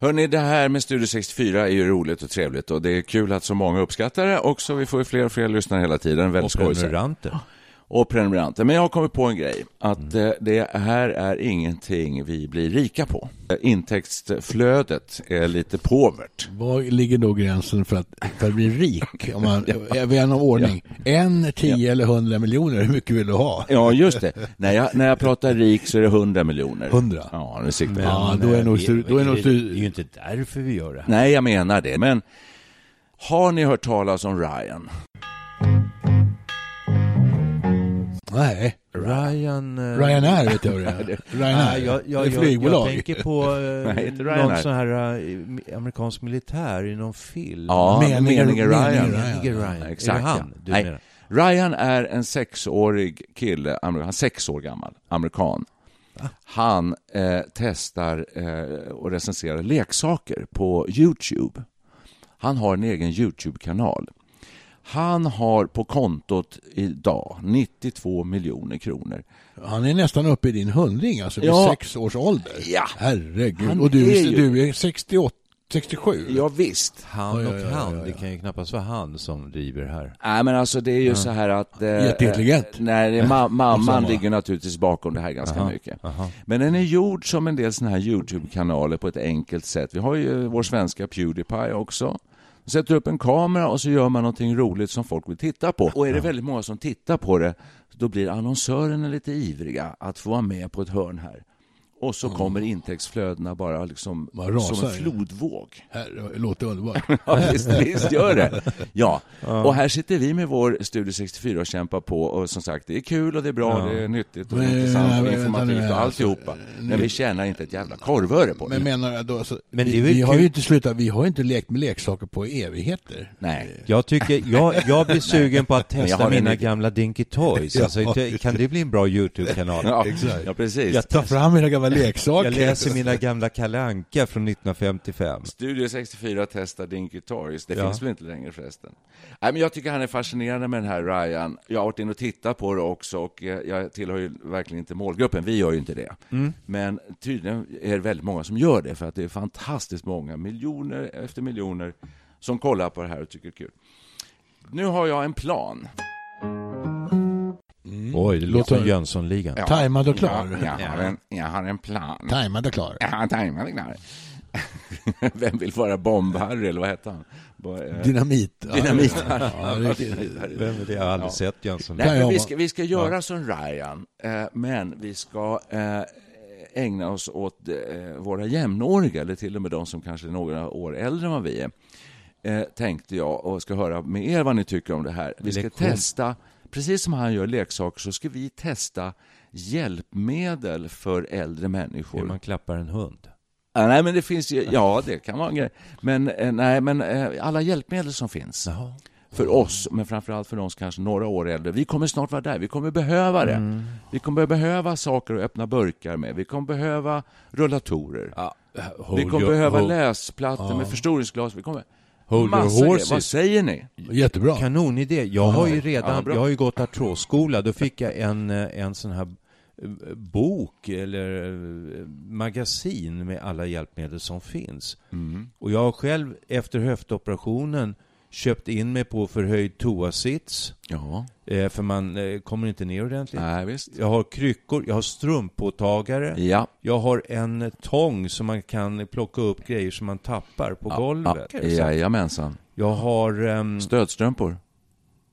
Hörni, det här med Studio 64 är ju roligt och trevligt och det är kul att så många uppskattar det också. Vi får ju fler och fler lyssnare hela tiden. Väldigt Och prenumeranter. Och prenumeranter. Men jag har kommit på en grej. Att Mm. eh, det här är ingenting vi blir rika på. Eh, Intäktsflödet är lite påvert. Var ligger då gränsen för att, för att bli rik? Om man, Vän av ordning. En, tio eller hundra miljoner, hur mycket vill du ha? Ja, just det. när, jag, när jag pratar rik så är det 100 miljoner. 100? Ja, nu siktar Men, Ja, då är nog då är nog det, det är ju inte därför vi gör det här. Nej, jag menar det. Men har ni hört talas om Ryan? Nej. Ryan... eh, Ryanair vet jag vad det är. Ryanair. Nej, jag, det jag, är jag, flygbolag. jag tänker på eh, någon sån här eh, amerikansk militär i någon film. Ja, Meningen- Ryan. meningen Ryan. Exakt, Är det han du Nej. menar? Ryan är en sexårig kille, han är sex år gammal, amerikan. Han eh, testar eh, och recenserar leksaker på Youtube. Han har en egen Youtube-kanal. Han har på kontot idag 92 miljoner kronor. Han är nästan uppe i din hundring, alltså vid Ja. sex års ålder. Ja. Herregud. Han och du, är ju- du är 68, 67? Ja, visst. Han och ja, ja, han, ja, ja. det kan ju knappast vara han som driver här. Nej, men alltså det är ju så här att... Eh, Jätteintelligent. Nej, ma- mamman ligger naturligtvis bakom det här ganska Aha, mycket. aha. Men den är gjord som en del såna här Youtube-kanaler på ett enkelt sätt. Vi har ju vår svenska Pewdiepie också. Sätter upp en kamera och så gör man någonting roligt som folk vill titta på. Och är det väldigt många som tittar på det, då blir annonsörerna lite ivriga att få vara med på ett hörn här. Och så kommer intäktsflödena bara liksom som en ja. flodvåg. Herre, det låter underbart. Ja, visst, visst gör det. Ja. och här sitter vi med vår Studio 64 och kämpar på och som sagt, det är kul och det är bra, det är nyttigt och Men, intressant och nej, vänta informativt nu, och alltså, alltihopa. Men vi tjänar inte ett jävla korvöre på det. Men menar jag då, alltså, Men det vi, vi har ju inte slutat, vi har inte lekt med leksaker på evigheter. Nej. Jag tycker, jag, jag blir sugen på att testa en mina idé. gamla Dinky Toys. Ja, Alltså, kan det bli en bra Youtube-kanal? Ja, Exakt. ja, precis. Jag Ta fram mina gamla leksaker. Jag läser mina gamla Kalle Anka från 1955. Studio 64 testar Dinky Toys. Det Ja. finns väl inte längre förresten. Nej, men jag tycker han är fascinerande med den här Ryan. Jag har varit inne och tittat på det också och jag tillhör ju verkligen inte målgruppen. Vi gör ju inte det. Mm. Men tydligen är det väldigt många som gör det för att det är fantastiskt många, miljoner efter miljoner, som kollar på det här och tycker det är kul. Nu har jag en plan. Oj, det låter som Jönssonligan. Ja, Tajmad och klar. Ja, jag, har en, jag har en plan. Tajmad och klar. Ja, tajmad och klar. Vem vill vara Bomb-Harry, eller vad hette han? Eh, Dynamit. Dynamit. Ja, Vem är det? Jag har aldrig Ja. sett Jönsson. Nej, vi ska, vi ska göra som Ryan, eh, men vi ska eh, ägna oss åt våra jämnåriga, eller till och med de som kanske är några år äldre än vad vi är, tänkte jag, och ska höra med er vad ni tycker om det här. Vi ska Lektion. testa, precis som han gör leksaker, så ska vi testa hjälpmedel för äldre Hur människor. man klappar en hund. Ah, nej, men det finns ju, ja, det kan vara en grej. Men, eh, nej, men eh, alla hjälpmedel som finns Jaha. för oss, men framförallt för de som kanske några år äldre. Vi kommer snart vara där. Vi kommer behöva det. Mm. Vi kommer behöva saker att öppna burkar med. Vi kommer behöva rullatorer. Ja, vi kommer behöva läsplattor med förstoringsglas. Vi kommer... Hold your horses. Vad säger ni? Jättebra. Kanonidé. Jag har ju redan, jag har ju gått artrosskola. Då fick jag en, eh, en sån här eh, bok eller eh, magasin med alla hjälpmedel som finns. Mm. Och jag har själv efter höftoperationen köpt in mig på förhöjd toasits, Ja, eh, för man eh, kommer inte ner ordentligt. nej visst. Jag har kryckor, jag har strumpåtagare, Ja, jag har en tång som man kan plocka upp grejer som man tappar på golvet. ja, jajamensan. Jag har um, Stödstrumpor.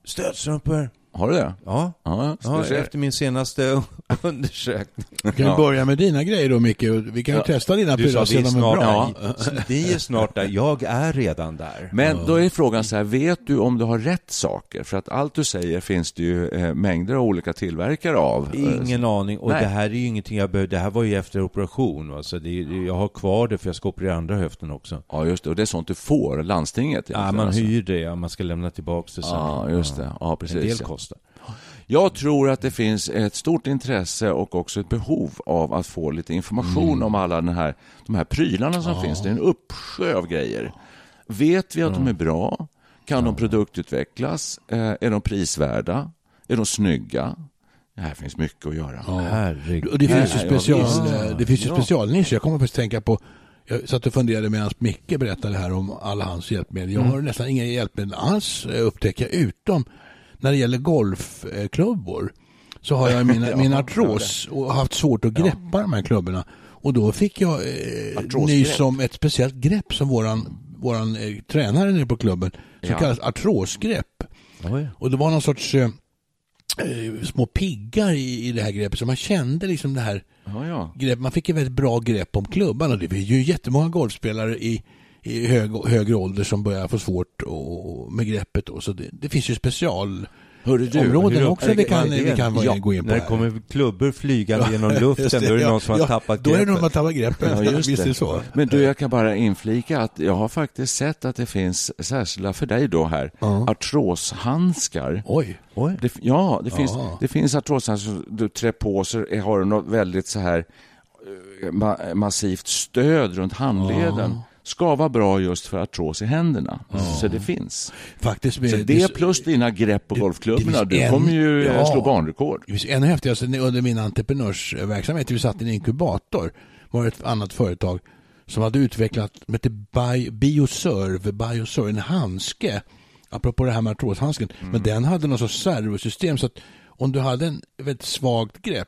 stödstrumpor. Har du det? Ja, Ja, ja efter min senaste undersökning. Vi kan Ja. börja med dina grejer då Micke. Vi kan ju Ja. testa dina prylar och se om de är bra. ja. vi är snart där. Jag är redan där. Men då är frågan så här, vet du om du har rätt saker? För att allt du säger finns det ju eh, mängder av olika tillverkare av. Ingen aning. Och Nej. det här är ju ingenting jag behöver. Det här var ju efter operation. va. Så det är, jag har kvar det för jag ska operera andra höften också. Ja, just det. Och det är sånt du får, landstinget Ja, man alltså. hyr det. Ja, man ska lämna tillbaka det sen. Ja, just det. Ja, En precis. del ja. Jag tror att det finns ett stort intresse och också ett behov av att få lite information Mm. om alla den här, de här prylarna som finns. Det är en uppsjö av grejer. Vet vi att de är bra? Kan de produktutvecklas? Eh, är de prisvärda? Är de snygga? Det här finns mycket att göra. Herregud. Och det finns ju Ja, special, det finns ju Ja. specialnischer. Jag kommer faktiskt tänka på jag satt och funderade medan Micke berättade här om alla hans hjälpmedel. Jag har nästan inga hjälpmedel alls eh, upptäcker jag, utom när det gäller golfklubbor. Så har jag mina, min artros och haft svårt att greppa de här klubborna. Och då fick jag eh, nys om ett speciellt grepp som våran, våran eh, tränare nere på klubben, som Ja. kallas artrosgrepp. Oj. Och det var någon sorts eh, eh, små piggar i, i det här greppet, så man kände liksom det här Ja, ja. grepp, man fick ett väldigt bra grepp om klubban och det finns ju jättemånga golfspelare i, i hög, högre ålder som börjar få svårt och, med greppet. Och så det, det finns ju Hörru du, hur- också vi kan, är det- vi kan ja, gå in på. När det här. kommer klubbor flygande genom luften, Just då är det någon som har ja, tappat Då är det greppet. någon som har tappat greppet. Ja, just Visst är det. det så. Men du, jag kan bara inflika att jag har faktiskt sett att det finns särskilda för dig då här, Ja. artroshandskar. Oj. Oj. Det, ja, det finns, det finns artroshandskar du trär på så har du något väldigt så här eh, ma massivt stöd runt handleden. Ska vara bra just för artros i händerna. Så det finns. Faktiskt. Så med- det plus dina grepp på golfklubborna, du finns kommer en- ju ja. slå banrekord. Det finns ännu häftigare, under min entreprenörsverksamhet, vi satt i en inkubator, var ett annat företag som hade utvecklat, som hette Bi- Bioserve, Bioserve, en handske, apropå det här med artroshandsken, Mm. men den hade någon sorts servosystem så att om du hade en väldigt svagt grepp,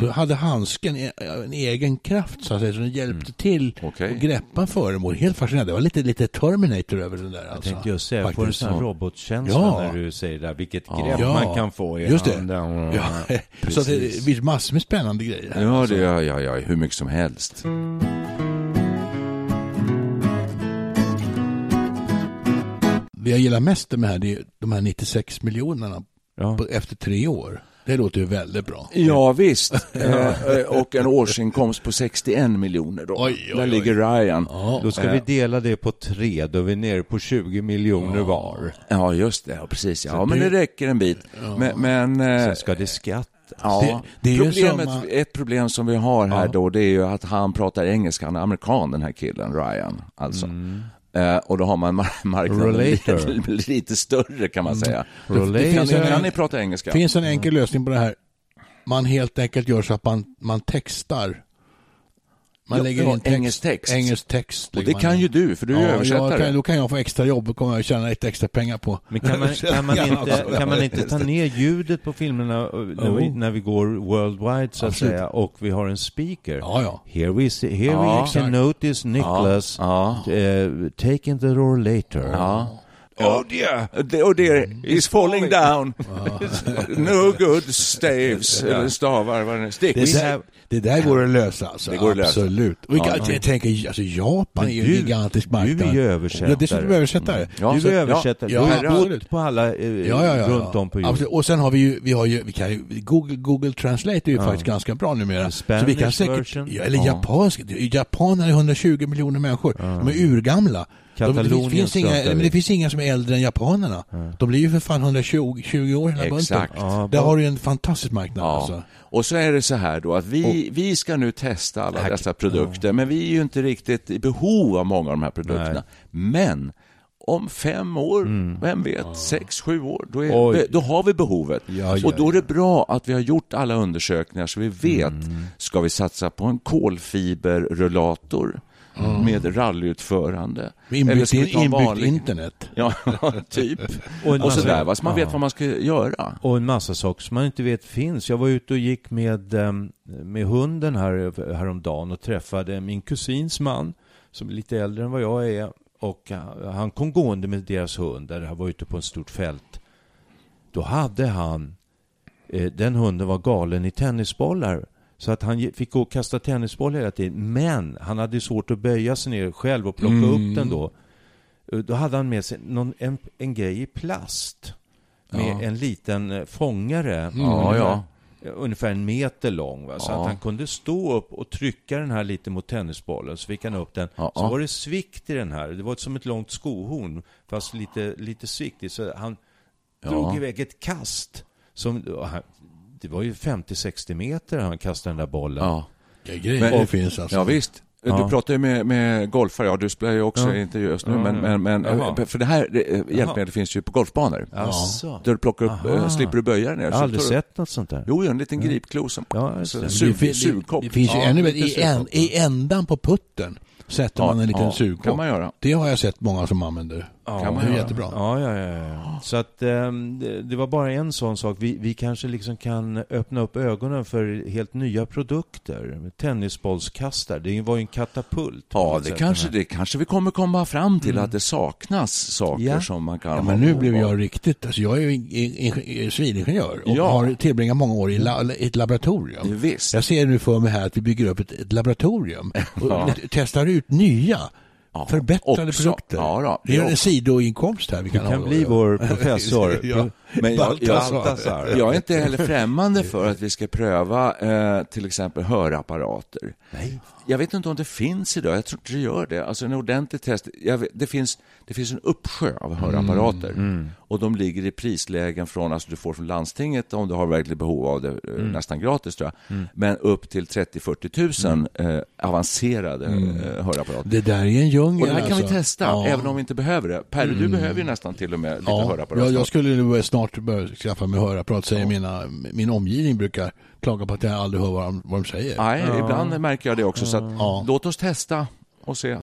då hade handsken en, en egen kraft så att säga, så den hjälpte till Okej. att greppa föremål. Helt fascinerande. Det var lite, lite Terminator över den där. Jag Alltså. tänkte just säga, jag får en sån Ja. robotkänsla Ja. när du säger det där, vilket grepp Ja. man kan få i Just det. handen. Ja. så att det, finns massor med spännande grejer. här. Ja, det, ja, ja, ja, hur mycket som helst. Det jag gillar mest med det här, det är de här 96 miljonerna Ja. efter tre år. Det låter ju väldigt bra. Ja, visst. Eh, och en årsinkomst på 61 miljoner då. Oj, oj, Där oj. ligger Ryan. Ja. Då ska vi dela det på tre, då är vi nere på 20 miljoner var. Ja, just det. Ja, precis. Ja, Så men det- det räcker en bit. Men, men eh, Sen ska det skattas. ja, Det- det problemet, samma- ett problem som vi har här Ja. då, det är ju att han pratar engelska. Han är amerikan, den här killen, Ryan. Alltså. Mm. Eh, och då har man mar- marknaden lite, lite större kan man säga. Relator. det Kan ni, en- kan ni prata engelska? Det finns en enkel lösning på det här. Man helt enkelt gör så att man, man textar. Man Ja, lägger ja, in text. engelsk text. Engelsk text. och det kan in. ju du, för du är ja, översättare. jag kan, då kan jag få extra jobb och kommer att tjäna lite extra pengar på. Men kan man, kan, man inte, kan man inte ta ner ljudet på filmerna eh, när vi, Jo. när vi går worldwide så att Absolut. säga och vi har en speaker? Ja, ja. Here we, see, here Ja. we can notice Nicholas Ja. uh, taking the rollator. Ja. Oh dear, oh dear, he's falling down. no good staves, eller stavar, vad det är. Där, det där går att lösa alltså. Det går att lösa. Absolut. Och vi kan, Ja. jag tänker, alltså Japan är ju en gigantisk du är marknad. översättare. Ja, dessutom översättare. Ja, du är översättare. ja, du har ja, bott på alla eh, Ja, ja, ja, runt om på jorden. Absolut. Och sen har vi ju, vi har ju, vi kan ju Google, Google Translate är ju faktiskt ganska bra numera. Spanish så vi kan säkert, version. eller Ja. japansk, japaner är 120 miljoner människor. De är urgamla. De, det, finns, Katalonien inga, men det finns inga som är äldre än japanerna. De blir ju för fan 120 20 år hela bunten. Ja, Där har du en fantastisk marknad Ja. alltså. Och så är det så här då att vi, vi ska nu testa alla Här- dessa produkter, men vi är ju inte riktigt i behov av många av de här produkterna. Men om fem år, vem vet, sex, sju år, då, är, då har vi behovet. Ja, ja, och då är det bra att vi har gjort alla undersökningar så vi vet, ska vi satsa på en kolfiberrullator? Med rallyutförande. Inbyggt, en inbyggt vanlig- internet. Ja, typ. Och en Och massa- sådär, va? så man vet Ja. vad man ska göra. Och en massa saker som man inte vet finns. Jag var ute och gick med, em, med hunden här, häromdagen och träffade min kusins man som är lite äldre än vad jag är. Och han- han kom gående med deras hund där han var ute på ett stort fält. Då hade han, eh, den hunden var galen i tennisbollar. Så att han fick gå och kasta tennisbollar hela tiden. Men han hade svårt att böja sig ner själv och plocka upp den då. Eh, Då hade han med sig någon, en, en grej i plast. Med Ja. en liten eh, fångare. Ja, ja. eh, Ungefär en meter lång. Va? Så att han kunde stå upp och trycka den här lite mot tennisbollen. Så fick han upp den. Så var det svikt i den här. Det var som ett långt skohorn. Fast lite, lite svikt i. Så han drog iväg ett kast. Som, det var ju 50-60 meter han kastade den där bollen. Ja. Vilka grejer Men- det finns alltså. Ja, visst. Ja. Du pratar ju med, med golfare, ja du spelar ju också Ja. inte just nu, Ja, men, ja. men, men Jaha. för det här det, hjälpmedel finns ju på golfbanor. Asså. Där du plockar upp, Aha. eh, slipper du böja dig ner. Jag har Så aldrig du- sett något sånt där. Jo, en liten gripklo som Ja, sug, det, sugkopp. det, det finns ju Ja, ännu bättre. lite I, en, I ändan på putten sätter man en liten ja, sugkopp. kan man göra. Det har jag sett många som använder. Kan man det är göra. jättebra. Ja, ja, ja. ja. Så att ehm, det, det var bara en sån sak. Vi, vi kanske liksom kan öppna upp ögonen för helt nya produkter. Tennisbollskastare. Det var ju en katapult. Ja, det sätt, kanske, det kanske vi kommer komma fram till att det saknas saker Ja. som man kan Ja, men nu blev jag riktigt, alltså jag är ju in- in- in- civilingenjör och Ja. har tillbringat många år i, la, i ett laboratorium. Visst. Jag ser nu för mig här att vi bygger upp ett, ett laboratorium och Ja. testar ut nya Ja, förbättrade också. produkter. Ja, då. det är Ja. en sidoinkomst här vi Du kan, kan ha. bli vår professor. ja. Men jag, jag, jag är inte heller främmande för att vi ska pröva eh, till exempel hörapparater. Nej. Jag vet inte om det finns idag, jag tror inte det gör det. Alltså en ordentlig test. Vet, det, finns, det finns en uppsjö av hörapparater Mm, och de ligger i prislägen från, alltså du får från landstinget om du har verkligen behov av det, eh, Mm. nästan gratis tror jag, men upp till 30-40 tusen Mm. eh, avancerade eh, hörapparater. Det där är en djungel Och det här kan vi alltså. testa, Ja. även om vi inte behöver det. Perre, du behöver ju nästan till och med lite Ja, hörapparat. jag, jag skulle nu snart börja skaffa mig hörapparat, säger mina, min omgivning brukar klaga på att jag aldrig hör vad de, vad de säger. Nej, ibland märker jag det också. Så att, Ja. låt oss testa och se.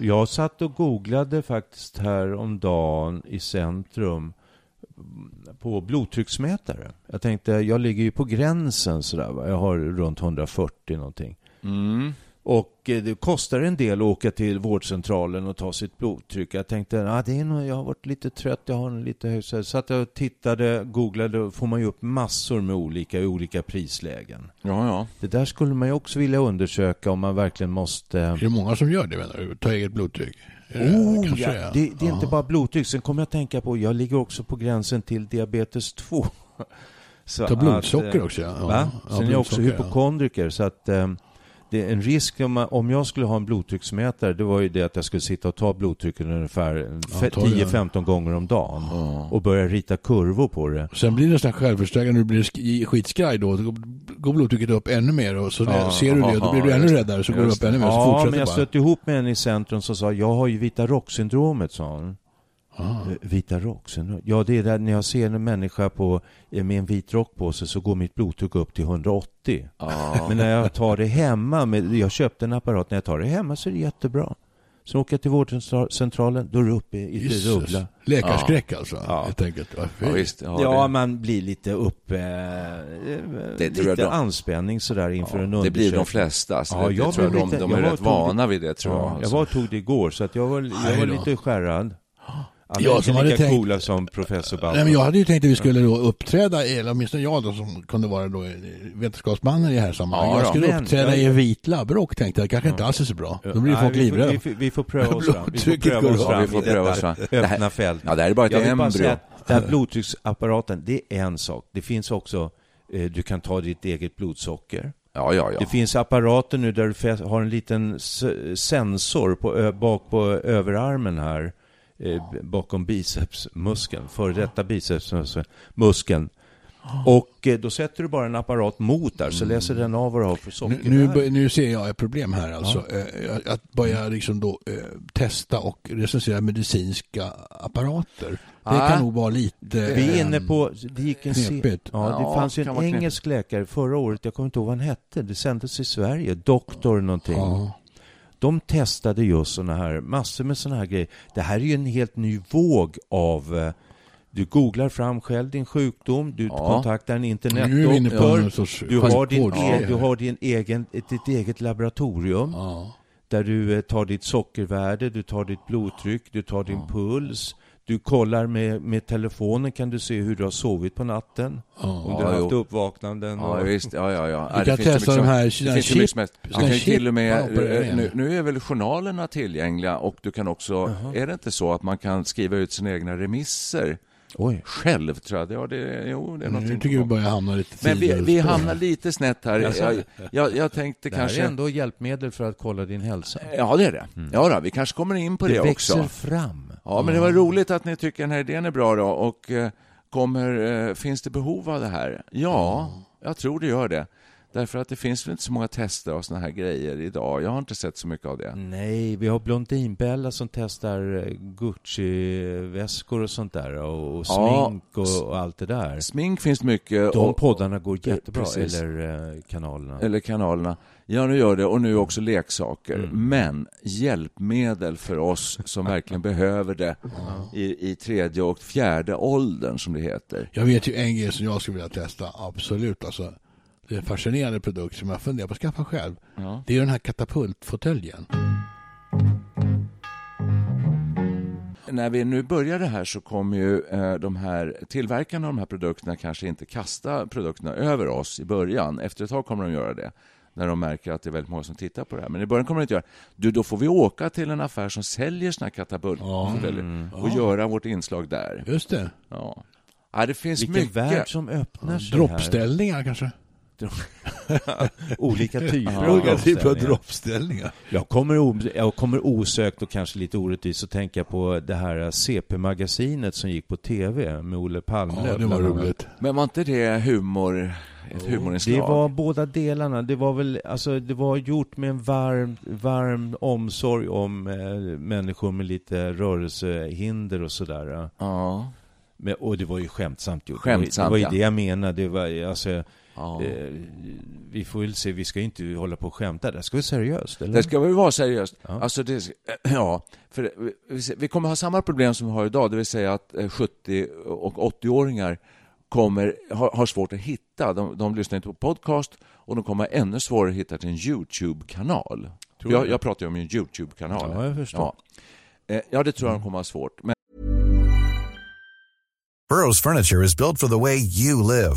Jag satt och googlade faktiskt här om dagen i centrum på blodtrycksmätare. Jag tänkte, jag ligger ju på gränsen sådär. Va? Jag har runt 140 någonting. Mm. Och eh, det kostar en del att åka till vårdcentralen och ta sitt blodtryck. Jag tänkte, ah, det är nog, jag har varit lite trött, jag har en lite hög. Så satt jag och tittade, googlade, och får man ju upp massor med olika i olika prislägen. Ja, ja. Det där skulle man ju också vilja undersöka om man verkligen måste... Är det många som gör det menar du? Ta eget blodtryck? Det- Oh, kanske ja, är. det, det är inte Ja. bara blodtryck. Sen kommer jag att tänka på, jag ligger också på gränsen till diabetes 2. Så Ta blodsocker att, eh, också ja. ja. Va? Ja, Sen är jag också ja. hypokondriker så att eh, det är en risk om, om jag skulle ha en blodtrycksmätare det var ju det att jag skulle sitta och ta blodtrycket ungefär fe- ta det. 10-15 gånger om dagen och börja rita kurvor på det. Sen blir det nästan självförstärkande, du blir sk- skitskraj då, då går blodtrycket upp ännu mer och så Ja. ser du det och då blir du ännu räddare så går det upp ännu mer. Så Ja, men jag stötte ihop med en i centrum som sa jag har ju vita rock-syndromet, sa hon. Ah. Eh, Vita rock-syndrom? Ja, det är där när jag ser en människa på, eh, med en vit rock på sig så går mitt blodtryck upp till 180. Men när jag tar det hemma, med, jag köpte en apparat, när jag tar det hemma så är det jättebra. Så åker jag till vårdcentralen, då är det uppe i det dubbla. Läkarskräck alltså, Ja. helt enkelt. Ja, ja visst. Ja, Ja, det, man blir lite upp... Eh, Det lite de- anspänning sådär inför en det undersökning. blir de flesta. Så Ja, det, jag det tror jag de, lite- de är rätt vana vid det, tror jag. Ja, jag alltså. var och tog det igår, så att jag var, jag var lite skärrad. Alla Jag är som hade lika tänkt- coola som professor Baltasar. Nej, men jag hade ju tänkt att vi skulle då uppträda, eller åtminstone jag då som kunde vara då vetenskapsmannen i det här sammanhanget. Ja, jag skulle Men- uppträda jag- i en vit labbrock tänkte jag, kanske inte alls är så bra. Då blir Nej, folk vi får- livrädda. Vi, vi får pröva oss fram. Vi får pröva oss fram Ja, vi får pröva oss fram. Det här- öppna fält. Ja, det här är bara ett embryo. den här blodtrycksapparaten, det är en sak. Det finns också, eh, du kan ta ditt eget blodsocker. Ja, ja, ja. Det finns apparater nu där du har en liten sensor på, bak på överarmen här, eh, bakom bicepsmuskeln, före detta bicepsmuskeln. Och eh, då sätter du bara en apparat mot där, så läser den av vad du har för Nu, socker. nu, bör- nu ser jag ett problem här alltså. Eh, Att börja liksom då eh, testa och recensera medicinska apparater. Det Ah. kan nog vara lite... Vi är eh, inne på, det gick en se- knepigt. Ja, det Ja, fanns ju en knepigt. engelsk läkare förra året, jag kommer inte ihåg vad han hette, det sändes i Sverige, doktor någonting. Ja. De testade just såna här, massor med såna här grejer. Det här är ju en helt ny våg av eh, du googlar fram själv din sjukdom, du Ja. kontaktar en internetdoktor, du har, din e- du har din egen, ditt eget laboratorium Ja. där du eh, tar ditt sockervärde, du tar ditt blodtryck, du tar din puls, du kollar med, med telefonen kan du se hur du har sovit på natten, Ja. om du Ja, har haft jo. uppvaknanden. Ja, och, visst. Ja, ja, ja. Du kan det finns ju testa mycket de här- det här finns ju mycket chip- som helst. Du såna kan ju chip till och med, man opererar eh, nu, nu är väl journalerna tillgängliga och du kan också, är det inte så att man kan skriva ut sina egna remisser Oj. själv, tror jag? Ja, det, jo, det är Nu tycker på vi börjar hamna lite Men vi, vi hamnar lite snett här. Jaså? Jag, jag, jag tänkte Det här kanske... är ändå hjälpmedel för att kolla din hälsa. Ja, det är det. Ja, då, vi kanske kommer in på det, det växer också. fram. Ja, men det var roligt att ni tycker den här idén är bra då. Och eh, kommer, eh, finns det behov av det här? Ja, jag tror det gör det. Därför att det finns väl inte så många tester av såna här grejer idag. Jag har inte sett så mycket av det. Nej, vi har Blondinbella som testar eh, Gucci-väskor och sånt där och, och Ja, smink och, och allt det där. Smink finns mycket. De och, poddarna går jättebra, precis. eller eh, kanalerna. eller kanalerna. Ja, nu gör det. Och nu också leksaker. Mm. Men hjälpmedel för oss som verkligen behöver det i, i tredje och fjärde åldern, som det heter. Jag vet ju en grej som jag skulle vilja testa, absolut. Alltså, det är en fascinerande produkt som jag funderar på att skaffa själv. Ja. Det är den här katapultfåtöljen. När vi nu börjar det här så kommer ju eh, de här tillverkarna av de här produkterna kanske inte kasta produkterna över oss i början. Efter ett tag kommer de göra det när de märker att det är väldigt många som tittar på det här. Men i början kommer de inte göra du, Då får vi åka till en affär som säljer såna här katapultfåtöljer och göra vårt inslag där. Just det. Ja. Ja, det finns Vilken mycket. värld som öppnar sig här. Droppställningar kanske? Olika typer av Olika typer av droppställningar. Jag kommer, jag kommer osökt och kanske lite orättvist att tänka på det här CP-magasinet som gick på TV med Olle Palmlöv. Ja, det var roligt. Men var inte det humor? Det var båda delarna. Det var väl, alltså det var gjort med en varm, varm omsorg om eh, människor med lite rörelsehinder och sådär. Ja. Men, och det var ju skämtsamt gjort. Skämtsamt, det var ju ja. det jag menade. Det var, alltså, ja. eh, vi får väl se, vi ska ju inte hålla på och skämta. Det ska vara seriöst, eller? Det ska väl vara seriöst. Ja. Alltså det, ja, för vi- kommer ha samma problem som vi har idag, det vill säga att eh, 70 och 80-åringar kommer, har, har svårt att hitta. De, de lyssnar inte på podcast och de kommer ha ännu svårare att hitta till en YouTube-kanal. Tror Jag, jag pratar ju om en YouTube-kanal. Ja, jag förstår. Ja. Eh, ja, det tror jag de kommer ha svårt. Men Burrow's furniture is built for the way you live.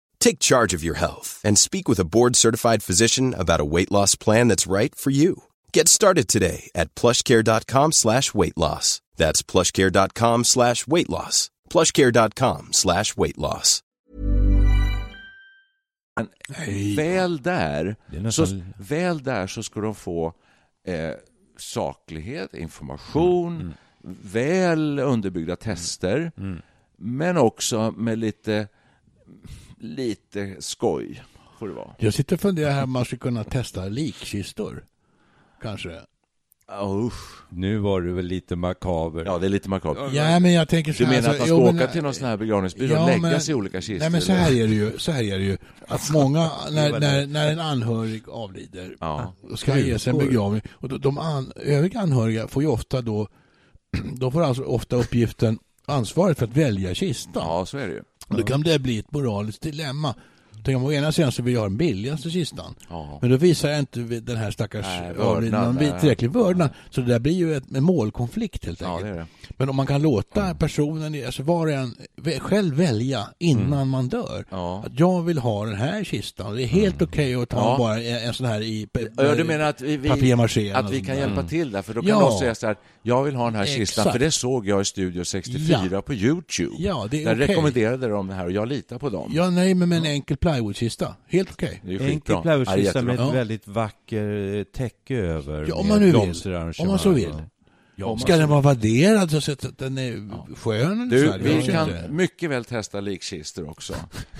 Take charge of your health and speak with a board-certified physician about a weight loss plan that's right for you. Get started today at plushcare.com slash weight loss. That's plushcare.com slash weight loss. plushcare.com slash weight loss. väl där, så, väl där så ska de få eh, saklighet, information, Mm, väl underbyggda tester. Men också med lite, lite skoj, får det vara. Jag sitter och funderar här om man skulle kunna testa likkistor. Kanske. Oh. Nu var du väl lite makaber. Ja, det är lite makabert. Ja, men jag tänker så Du här, menar att alltså, man ska jo, men- åka till någon sån här begravningsbyrå Ja, och lägga men- sig i olika kistor? Nej men så här är det ju, så här är det ju. Att många, när, när, när en anhörig avlider, Ja. och ska ge sig en begravning. Och de, de an, övriga anhöriga får ju ofta då, de får alltså ofta uppgiften, ansvaret för att välja kista. ja, så är det ju. Och då kan det bli ett moraliskt dilemma. Tänk om å ena sidan så vill jag ha den billigaste kistan. Ja. Men då visar jag inte den här stackars Nej, vördnad, någon tillräcklig vördnad. Så det där blir ju ett, en målkonflikt helt Ja, enkelt. det är det. Men om man kan låta personen, alltså var och en, själv välja innan man dör. Mm. Ja. Att jag vill ha den här kistan. Det är helt okej att ta Ja. bara en, en sån här i Ja, du menar att vi, vi, att vi kan hjälpa till där? För då kan Ja. någon säga så här, jag vill ha den här kistan, Exakt. för det såg jag i Studio 64 Ja. på Youtube. Ja, det är Där okej. rekommenderade de det här och jag litar på dem. Ja, nej, men med en enkel plywoodkista. Helt okej. Ju Enkel. Ja, plywoodkista med ett Ja. väldigt vacker eh, täcke över. Ja, om man nu vill. Om man så vill. Ja, ska den vara vadderad så att den är skön? Du, vi kan mycket väl testa likkistor också.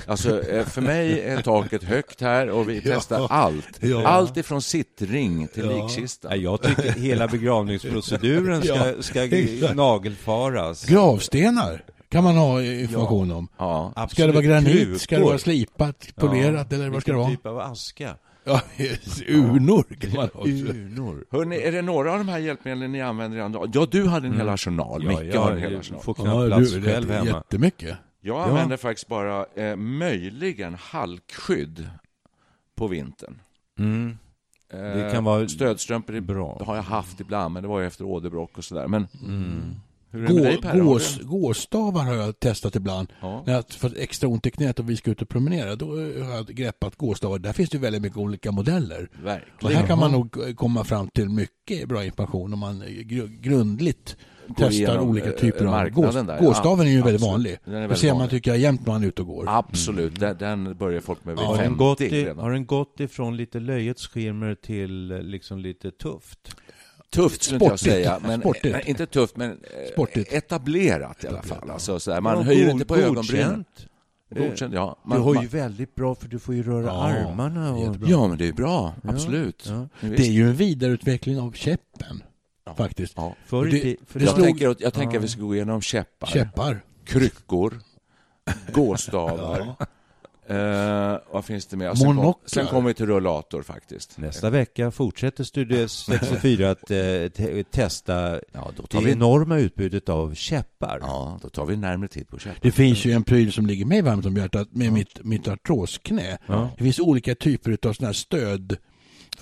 Alltså, eh, för mig är taket högt här och vi Ja. testar allt. Ja. Allt ifrån sittring till Ja. likkista. Jag tycker hela begravningsproceduren ska, Ja, ska nagelfaras. Gravstenar kan man ha information om. Ja. Ska det vara granit? Krukor. Ska det vara slipat, polerat eller vad ska det Vilken vara? typ av aska? Ja, urnor kan man ha också. Urnor. Hörrni, är det några av de här hjälpmedlen ni använder idag? Ja, du hade en hel arsenal. Mm. Ja, Micke har en hel jag arsenal. får knappt Ja, plats du, själv hemma. jättemycket. Jag använder faktiskt bara eh, möjligen halkskydd på vintern. Mm. Eh, Det kan vara Stödstrumpor är bra. Det har jag haft ibland, men det var ju efter åderbråck och sådär. Men Mm. Hur är det med dig Gå? Har du- gås, gåstavar har jag testat ibland. Ja. När jag har fått extra ont i knät och vi ska ut och promenera, då har jag greppat gåstavar. Där finns det väldigt mycket olika modeller. Och Verkligen. här kan man nog komma fram till mycket bra information om man gr- grundligt testar igenom, olika eh, typer av gås, där. Gåstaven är ju Ja, väldigt absolut. vanlig. Den är Det väldigt ser man vanlig. tycker jag jämt när man är ute och går. Absolut, den, den börjar folk med vid Ja, Har den, 50 gått i, redan. har den gått ifrån lite löjets skimmer till eh, liksom lite tufft? Tufft skulle inte jag säga, men Sportigt. nej, inte tufft, men eh, Sportigt. etablerat i alla fall. Alltså, sådär, man Ja, höjer god- inte på ögonbrynen. godkänt. Godkänt, ja. Du Man, har ju man, väldigt bra för du får ju röra Ja, armarna och... jättebra. ja, men det är bra. Ja, Absolut. ja. Det är ju en vidareutveckling av käppen. Faktiskt. Ja. Förr i Det- för det Jag slog- tänker, jag tänker att vi ska gå igenom käppar, Käppar. kryckor, gåstavar. Eh, vad finns det mer? Sen, kom, sen kommer vi till rullator faktiskt. Nästa vecka fortsätter Studio 64 att eh, te- testa Ja, då tar det vi, enorma utbudet av käppar. ja, då tar vi närmare tid på käppar. Det finns ju en pryl som ligger mig varmt om hjärtat med mitt, mitt artrosknä. Ja. Det finns olika typer av sådana här stöd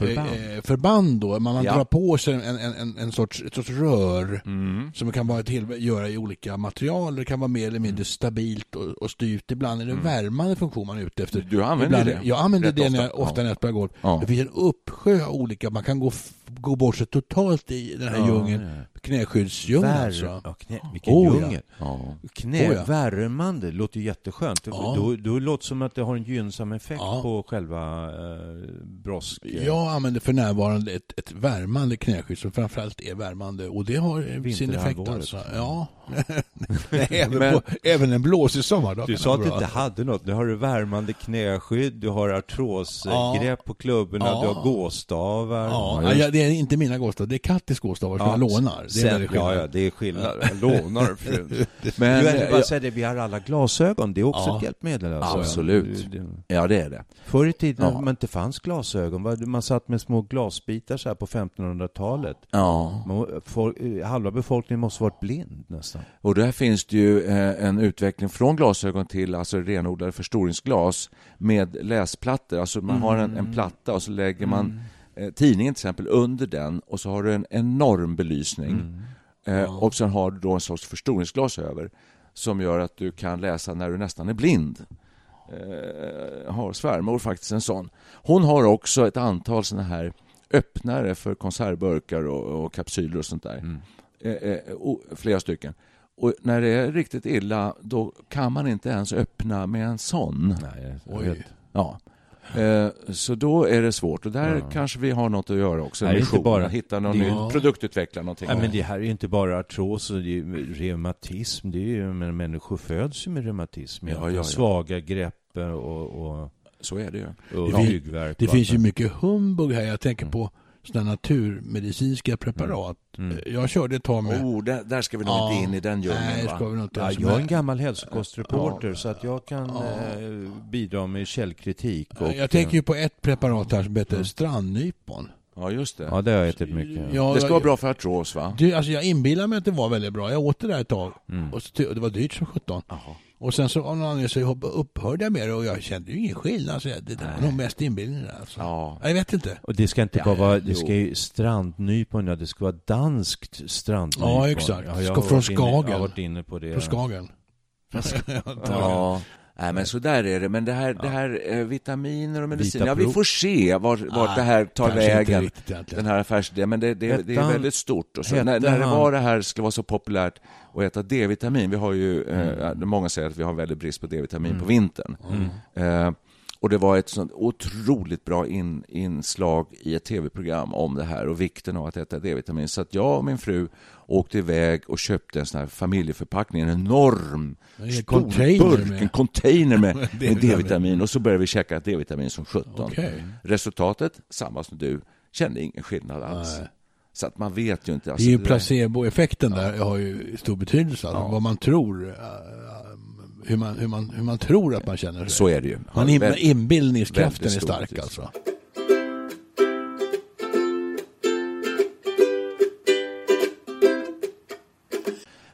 Förband. eh, förband då. Man, man Ja. drar på sig en, en, en, en sorts, ett sorts rör Mm. som kan vara till, göra i olika material. Det kan vara mer eller mindre stabilt och, och styvt. Ibland är det värmande funktion man är ute efter. Du använder Ibland, det? Jag använder det när ofta. jag, ofta Ja. när jag spelar golf. Ja. Det finns en uppsjö av olika, man kan gå, gå bort sig totalt i den här Ja, djungeln. ja. Knäskyddsdjungeln Vär- alltså. ja, knä, vilken Oh, ja. djungel. Ja. Knä, Oh, ja. värmande, låter ju jätteskönt. Ja. Då, då låter det som att det har en gynnsam effekt Ja. på själva eh, brosk... Jag använder för närvarande ett, ett värmande knäskydd som framförallt är värmande och det har sin effekt alltså. Ja. Nej, även, Men- på, även en blåsig sommardag Du sa att du inte hade något. Nu har du värmande knäskydd, du har artrosgrepp Ja. på klubborna, Ja. du har gåstavar. Ja, Ja, just- ja, det är inte mina gåstavar, det är Kattis gåstavar som jag lånar. Det är Sen, ja, ja, det är skillnad. Jag lånar frun. Men, jag vill bara eh, säga det, vi har alla glasögon. Det är också Ja. ett hjälpmedel. Alltså. Absolut. Ja, det är det. Förr i tiden Ja. när man inte fanns glasögon, man satt med små glasbitar så här på 1500-talet. Ja. Man- eh, Halva befolkningen måste varit blind nästan. Och där finns det ju eh, en utveckling från glasögon till alltså renodlade förstoringsglas med läsplattor. Alltså man har en, en platta och så lägger man eh, tidningen till exempel under den och så har du en enorm belysning. Eh, och sen har du då en sorts förstoringsglas över som gör att du kan läsa när du nästan är blind. Eh, har svärmor faktiskt en sån. Hon har också ett antal såna här öppnare för konservburkar och, och kapsyler och sånt där. Eh, eh, o- flera stycken. Och när det är riktigt illa, då kan man inte ens öppna med en sån. Nej, jag Oj. Ja. Eh, Så då är det svårt och där kanske vi har något att göra också. Inte mission, bara- hitta någon det- ny, Ja. produktutveckla någonting. Nej, men det här är ju inte bara artros och det är reumatism. Det är ju, men människor föds ju med reumatism. Ja, ja, ja. Svaga grepp och, och, Så är det ju. och Det finns-. Det finns ju mycket humbug här. Jag tänker på sådana naturmedicinska preparat. Mm. Jag körde ett tag med... Oh, där, där ska vi nog Ja. inte in i den djungeln. Nej, va? ska vi nog inte. Ja, jag är en gammal hälsokostreporter så att jag kan eh, bidra med källkritik. Och, jag tänker ju på ett preparat här som heter strandnypon. Ja, just det. Ja, det har jag ätit mycket. Ja, det ska jag- vara bra för artros, va? Du, alltså jag inbillar mig att det var väldigt bra. Jag åt det där ett tag. Mm. Och, så, det var dyrt som sjutton. Och sen så av någon anledning så upphörde jag med det och jag kände ju ingen skillnad. Så det där var nog mest inbillning där, alltså. Ja. Jag vet inte. Och det ska inte Ja, bara vara, jo. det ska ju strandnypon, ja, det ska vara danskt strandnypon. Ja, exakt. Ja, jag Ska från Skagen. Jag har varit inne på det. På Skagen. Ja. Nej, men så där är det. Men det här, det här eh, vitaminer och medicin, Vita ja, vi får se vart, vart Ah, det här tar vägen. riktigt. Den här affärsidén, men det, det, det är väldigt stort. Och så, när, när det var det här skulle vara så populärt att äta D-vitamin, vi har ju, Mm. eh, många säger att vi har väldigt brist på D-vitamin på vintern. Eh, och det var ett sånt otroligt bra in, inslag i ett tv-program om det här och vikten av att äta D-vitamin. Så att jag och min fru åkte iväg och köpte en sån här familjeförpackning, en enorm stor container burk, med- en container med, D-vitamin. Och så började vi käka D-vitamin som 17. Okej. Resultatet, samma som du, kände ingen skillnad alls. Nej. Så att man vet ju inte. Det Alltså, är ju där- placeboeffekten där har ju stor betydelse. Alltså, Vad man tror, äh, hur man, hur, man, hur man tror att man känner sig. Så är det ju. Man in, Väl- inbillningskraften är stark alltså.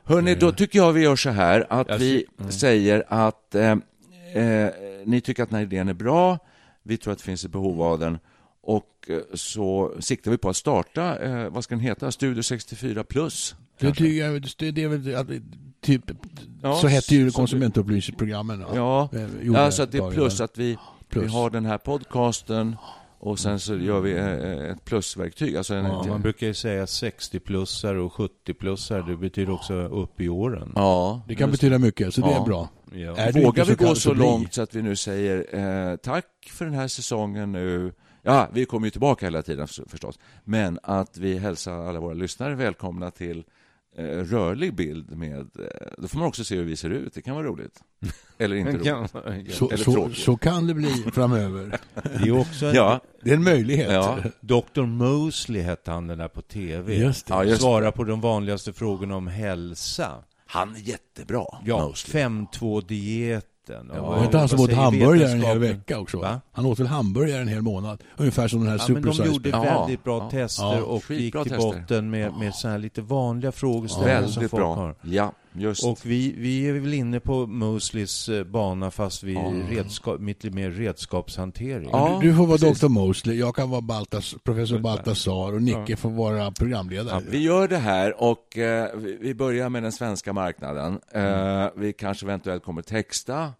Hörni, då tycker jag vi gör så här att Jag vi ser- säger att eh, eh, ni tycker att den här idén är bra, vi tror att det finns ett behov av den och eh, så siktar vi på att starta, eh, vad ska den heta, Studio 64 plus? Det, tycker jag, det, är väl att, typ, Ja, så hette ju konsumentupplysningsprogrammen. Ja, Eh, ja så att det är plus att vi, vi Plus. har den här podcasten och sen så gör vi eh, ett plusverktyg. Alltså en, Ja, man brukar ju säga 60-plussare och 70-plussare. Det betyder också upp i åren. ja, Det kan just betyda mycket, så det Ja. är bra. Ja. Är Vågar inte vi gå så bli. långt så att vi nu säger eh, tack för den här säsongen nu. Ja, vi kommer ju tillbaka hela tiden för- förstås. Men att vi hälsar alla våra lyssnare välkomna till eh, Eh, rörlig bild med... Eh, då får man också se hur vi ser ut. Det kan vara roligt. Eller inte roligt. så, Eller så, så, kan det bli framöver. Det är också en, ja. det är en möjlighet. Ja. Dr. Mosley hette han den där på tv. Just det. Ja, just Svara på de vanligaste frågorna om hälsa. Han är jättebra. Ja, 5-2-diet skiten. Ja, var inte han som åt hamburgare en hel vecka också? Va? Han åt väl hamburgare en hel månad? Ungefär som den här ja, super men De gjorde ja. väldigt bra tester och gick till tester. botten med, med så här lite vanliga frågeställningar som folk bra. har. Ja just. Och vi, vi är väl inne på Mosleys eh, bana fast vi Ja. redskap, lite mer redskapshantering. Ja. Du får vara precis. Dr. Mosley, jag kan vara Baltas, professor Baltasar och Nicke får vara programledare. Vi gör det här och eh, vi- börjar med den svenska marknaden. Mm. Eh, vi kanske eventuellt kommer texta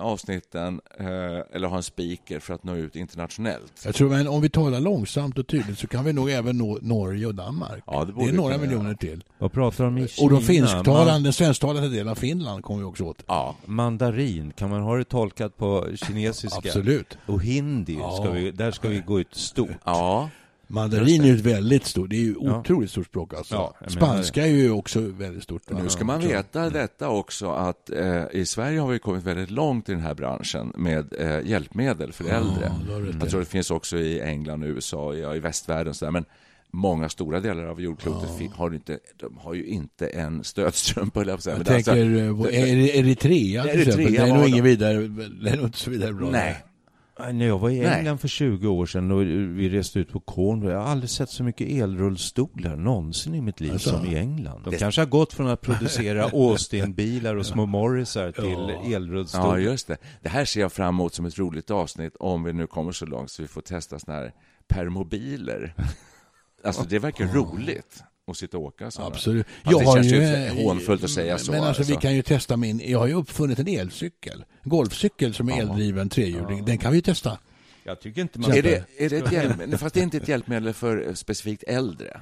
avsnitten eh, eller ha en speaker för att nå ut internationellt. Jag tror men om vi talar långsamt och tydligt så kan vi nog även nå Norge och Danmark. Ja, det det är några miljoner göra. till. Vad pratar de i Kina? Och de finsktalande, Man, den svensktalande delen av Finland kommer vi också åt. Ja, mandarin, kan man ha det tolkat på kinesiska? Absolut. Och hindi, Ja. ska vi, där ska vi gå ut stort. ja. Mandarin är ju ett väldigt stort, det är ju Ja. otroligt stort språk alltså. Ja, Spanska är ju också väldigt stort. Nu ska man veta detta också att eh, i Sverige har vi kommit väldigt långt i den här branschen med eh, hjälpmedel för äldre. i. Jag tror det finns också i England, USA, ja, i västvärlden och så där. Men många stora delar av jordklotet fi- har inte, de har ju inte en stödstrumpa, höll jag på att säga. Jag Men alltså- tänker Eri- Eritrea till Eritrea exempel. Det är var nog det. ingen vidare, det är nog inte så vidare bra. Nej. Nej, När jag var i Nej. England för 20 år sedan och vi reste ut på Cornwall, jag har aldrig sett så mycket elrullstolar någonsin i mitt liv Alltså. som i England. De Det- kanske har gått från att producera Austin-bilar och små Morrisar till Ja, elrullstolar. just det. Det här ser jag fram emot som ett roligt avsnitt om vi nu kommer så långt så vi får testa såna här permobiler. Alltså det verkar roligt att sitta och åka sådana. Absolut. Fast det känns ju hånfullt att säga så. Men alltså, vi alltså. kan ju testa min, jag har ju uppfunnit en elcykel. En golfcykel som är Ja. eldriven trehjuling. Den kan vi ju testa. Jag tycker inte man... Är det, är det ett hjälpmedel? Fast det är inte ett hjälpmedel för eh, specifikt äldre.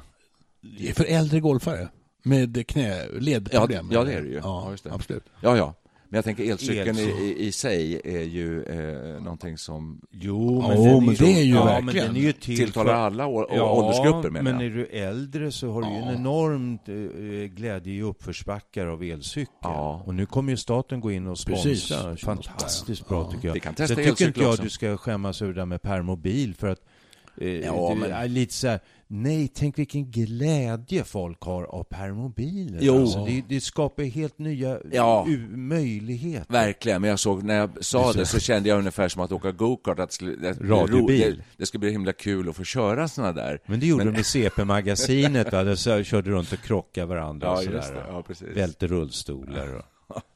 Det är för äldre golfare med knä, ledproblem. Ja, ja, det är det ju. Ja, Ja, just det. absolut. Ja, ja. Men jag tänker elcykeln i, Elcykel. i, i sig är ju eh, någonting som Jo, men, den men det är ju ja, verkligen. Men den är ju till tilltalar för- alla å- ja, åldersgrupper menar men jag. är du äldre så har du ju en enormt eh, glädje i uppförsbackar av elcykel. Ja. Och nu kommer ju staten gå in och Precis. sponsra. Fantastiskt bra tycker jag. Vi kan testa Sen tycker inte jag också. du ska skämmas över det där med permobil för att eh, Ja, du men- är lite så här, nej, tänk vilken glädje folk har av permobiler. Jo. Alltså, det, det skapar helt nya Ja. möjligheter. Verkligen, men jag såg när jag sa det så kände jag ungefär som att åka gokart, att det, det, Radiobil. det, det skulle bli himla kul att få köra såna där. Men det gjorde de i CP-magasinet, va? Där så körde runt och krockade varandra Ja, och sådär. Ja. Välte rullstolar och...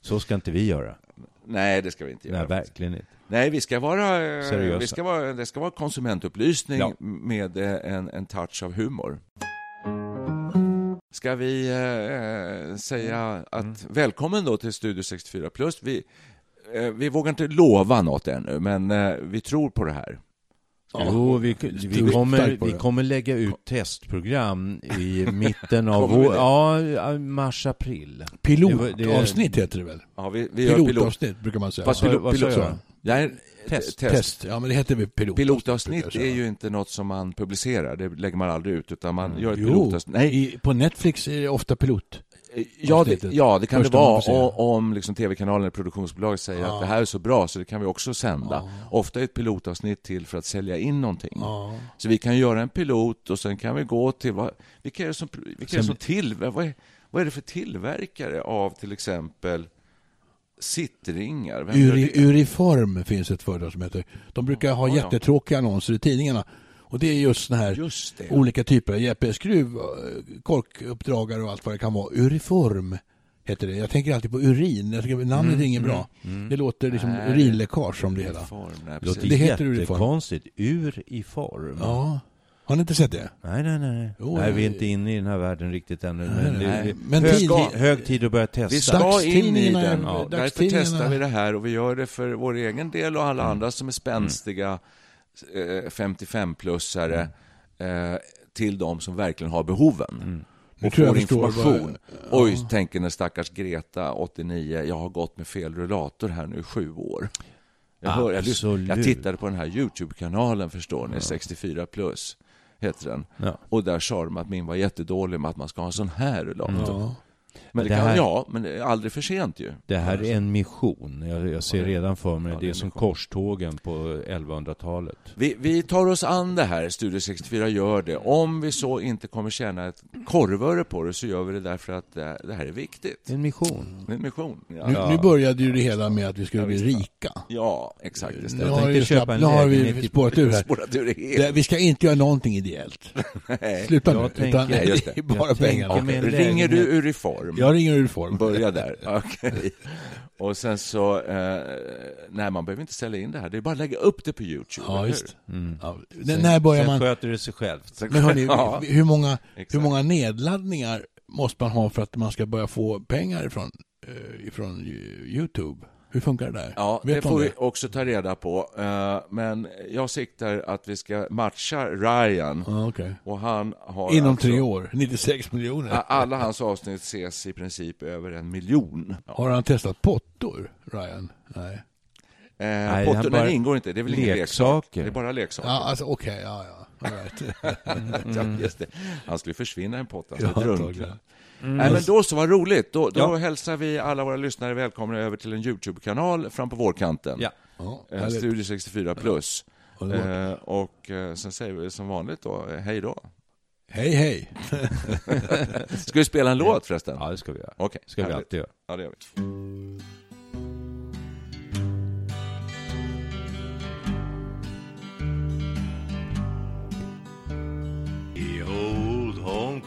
Så ska inte vi göra. Nej, det ska vi inte göra. Nej, verkligen inte. Nej, vi ska vara, Seriösa. vi ska vara, det ska vara konsumentupplysning Ja. med eh, en, en touch av humor. Ska vi eh, säga att Mm. välkommen då till Studio 64 plus. Vi, eh, vi vågar inte lova något ännu, men eh, vi tror på det här. Jo, vi, vi, kommer, vi kommer lägga ut testprogram i mitten av vår, ja, var- det- Pilotavsnitt heter det väl? Ja, vi, vi gör pilot. Pilotavsnitt brukar man säga. Fast Vad- pilot, vad sa pilot, jag? Ja, eh, Test. test. Test. Ja, men det heter väl pilotavsnitt. Pilotavsnitt är ju inte något som man publicerar, det lägger man aldrig ut, utan man gör ett Jo, pilotavsnitt. Nej, i, på Netflix är det ofta pilot. Ja, det, ja, det kan det Första man vara om liksom tv-kanalen eller produktionsbolaget säger Ja. att det här är så bra så det kan vi också sända. Ofta är ett pilotavsnitt till för att sälja in någonting. Ja. Så vi kan göra en pilot och sen kan vi gå till vad, vilka är det som, vilka är det som till, vad, är, vad är det för tillverkare av till exempel sittringar? Uri, det? Uriform finns ett företag som heter. De brukar ha Ja, ja. jättetråkiga annonser i tidningarna. Och det är just såna här Just det. olika typer av JP-skruv, eh, korkuppdragare och allt vad det kan vara. Uriform heter det. Jag tänker alltid på urin. Jag tycker namnet är inget bra. Det låter liksom Nej. urinläckage som det hela. Form, nej, Det låter. Det heter uniform. jättekonstigt. Ur i form. Ja. Har ni inte sett det? Nej, nej, nej. Jo, nej, vi är eh, inte inne i den här världen riktigt ännu. Nej, Men, nej. Men hög, tid- hög tid att börja testa. Vi ska in i den, ja, därför testar vi det här och vi gör det för vår egen del och alla andra som är spänstiga eh, 55-plussare eh, till de som verkligen har behoven. Nu Och får information. vad- Oj, tänker den stackars Greta, 89, jag har gått med fel rullator här nu i sju år. Jag, hör, jag, jag tittade på den här YouTube-kanalen, förstår ni, 64 plus heter den. Ja. Och där sa de att min var jättedålig med att man ska ha en sån här rullator. Ja. Men det, Det kan, här- ja, men det är aldrig för sent ju. Det här är en mission. Jag, jag ser redan för mig Ja, det det är som mission. korstågen på 1100-talet. Vi, vi tar oss an det här, Studio 64 gör det. Om vi så inte kommer tjäna ett korvöre på det så gör vi det därför att det, det här är viktigt. En mission. En mission. Ja, Nu, nu började ju det hela med att vi skulle bli rika. ja exakt. Det Nu har, vi, köpa en nu har vi spårat ur här. Spårat ur vi ska inte göra någonting ideellt. Nej. Sluta Jag nu. tänker- Utan Nej, just det det. är bara Jag en Ringer du lägenhet. Ur reform? Jag ringer ur form. Börja där. Okej. Och sen så, eh, nej man behöver inte ställa in det här. Det är bara att lägga upp det på YouTube. Ja, just. hur? Ja. N- När börjar Sen man... sköter det sig självt. Sen- Men hörni, ja, hur, många, hur många nedladdningar måste man ha för att man ska börja få pengar ifrån, eh, ifrån Ju- Youtube? Hur funkar det där? Ja, Vet det får om vi också ta reda på. Eh, Men jag siktar att vi ska matcha Ryan. Ja, okej. Och han har Inom alltså, tre år, 96 miljoner. Alla hans avsnitt ses i princip över en miljon. Har han testat pottor, Ryan? Nej. Eh, Nej, bara- ingår inte, det är väl ingen leksak? Leksaker. Det är bara leksaker. Ja, alltså okej, ja, ja. Right. Ja, just det. Han skulle försvinna i en pott, han Ja, skulle drunkna. antagligen. Nej, men då så, vad roligt. Då, då Ja. hälsar vi alla våra lyssnare välkomna över till en YouTube-kanal fram på vårkanten. Ja. Ja, härligt. Studio 64 plus. Underbart. Eh, och eh, sen säger vi som vanligt då, eh, hej då. Hej, hej. Ska vi spela en låt förresten? Ja, det ska vi göra. Okej, ska vi härligt. alltid göra. Ja, det gör vi.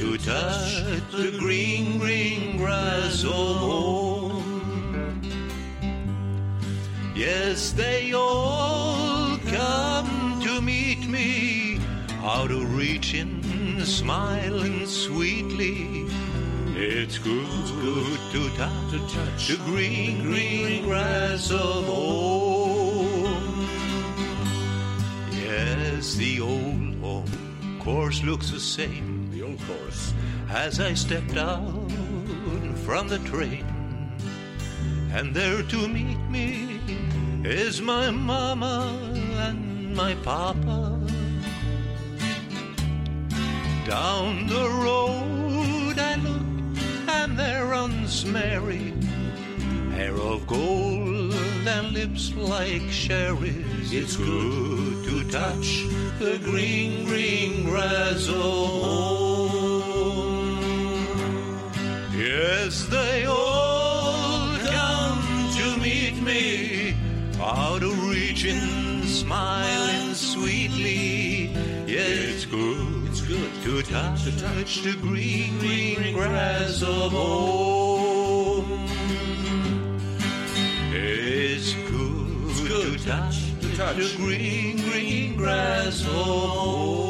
to touch the green, green grass of home. Yes, they all come to meet me, out of reaching, smiling sweetly. It's good, good to touch, to touch the green, green grass of home. Yes, the old home, course, looks the same as I stepped out from the train, and there to meet me is my mama and my papa. Down the road I look, and there runs Mary, hair of gold and lips like cherries. It's good to touch the green, green grass of Yes, they all come to meet me, out of reaching, smiling sweetly. Yeah, it's good, it's good to touch, to touch the green, green grass of home. It's good, it's good to touch, to touch the green, green grass of home.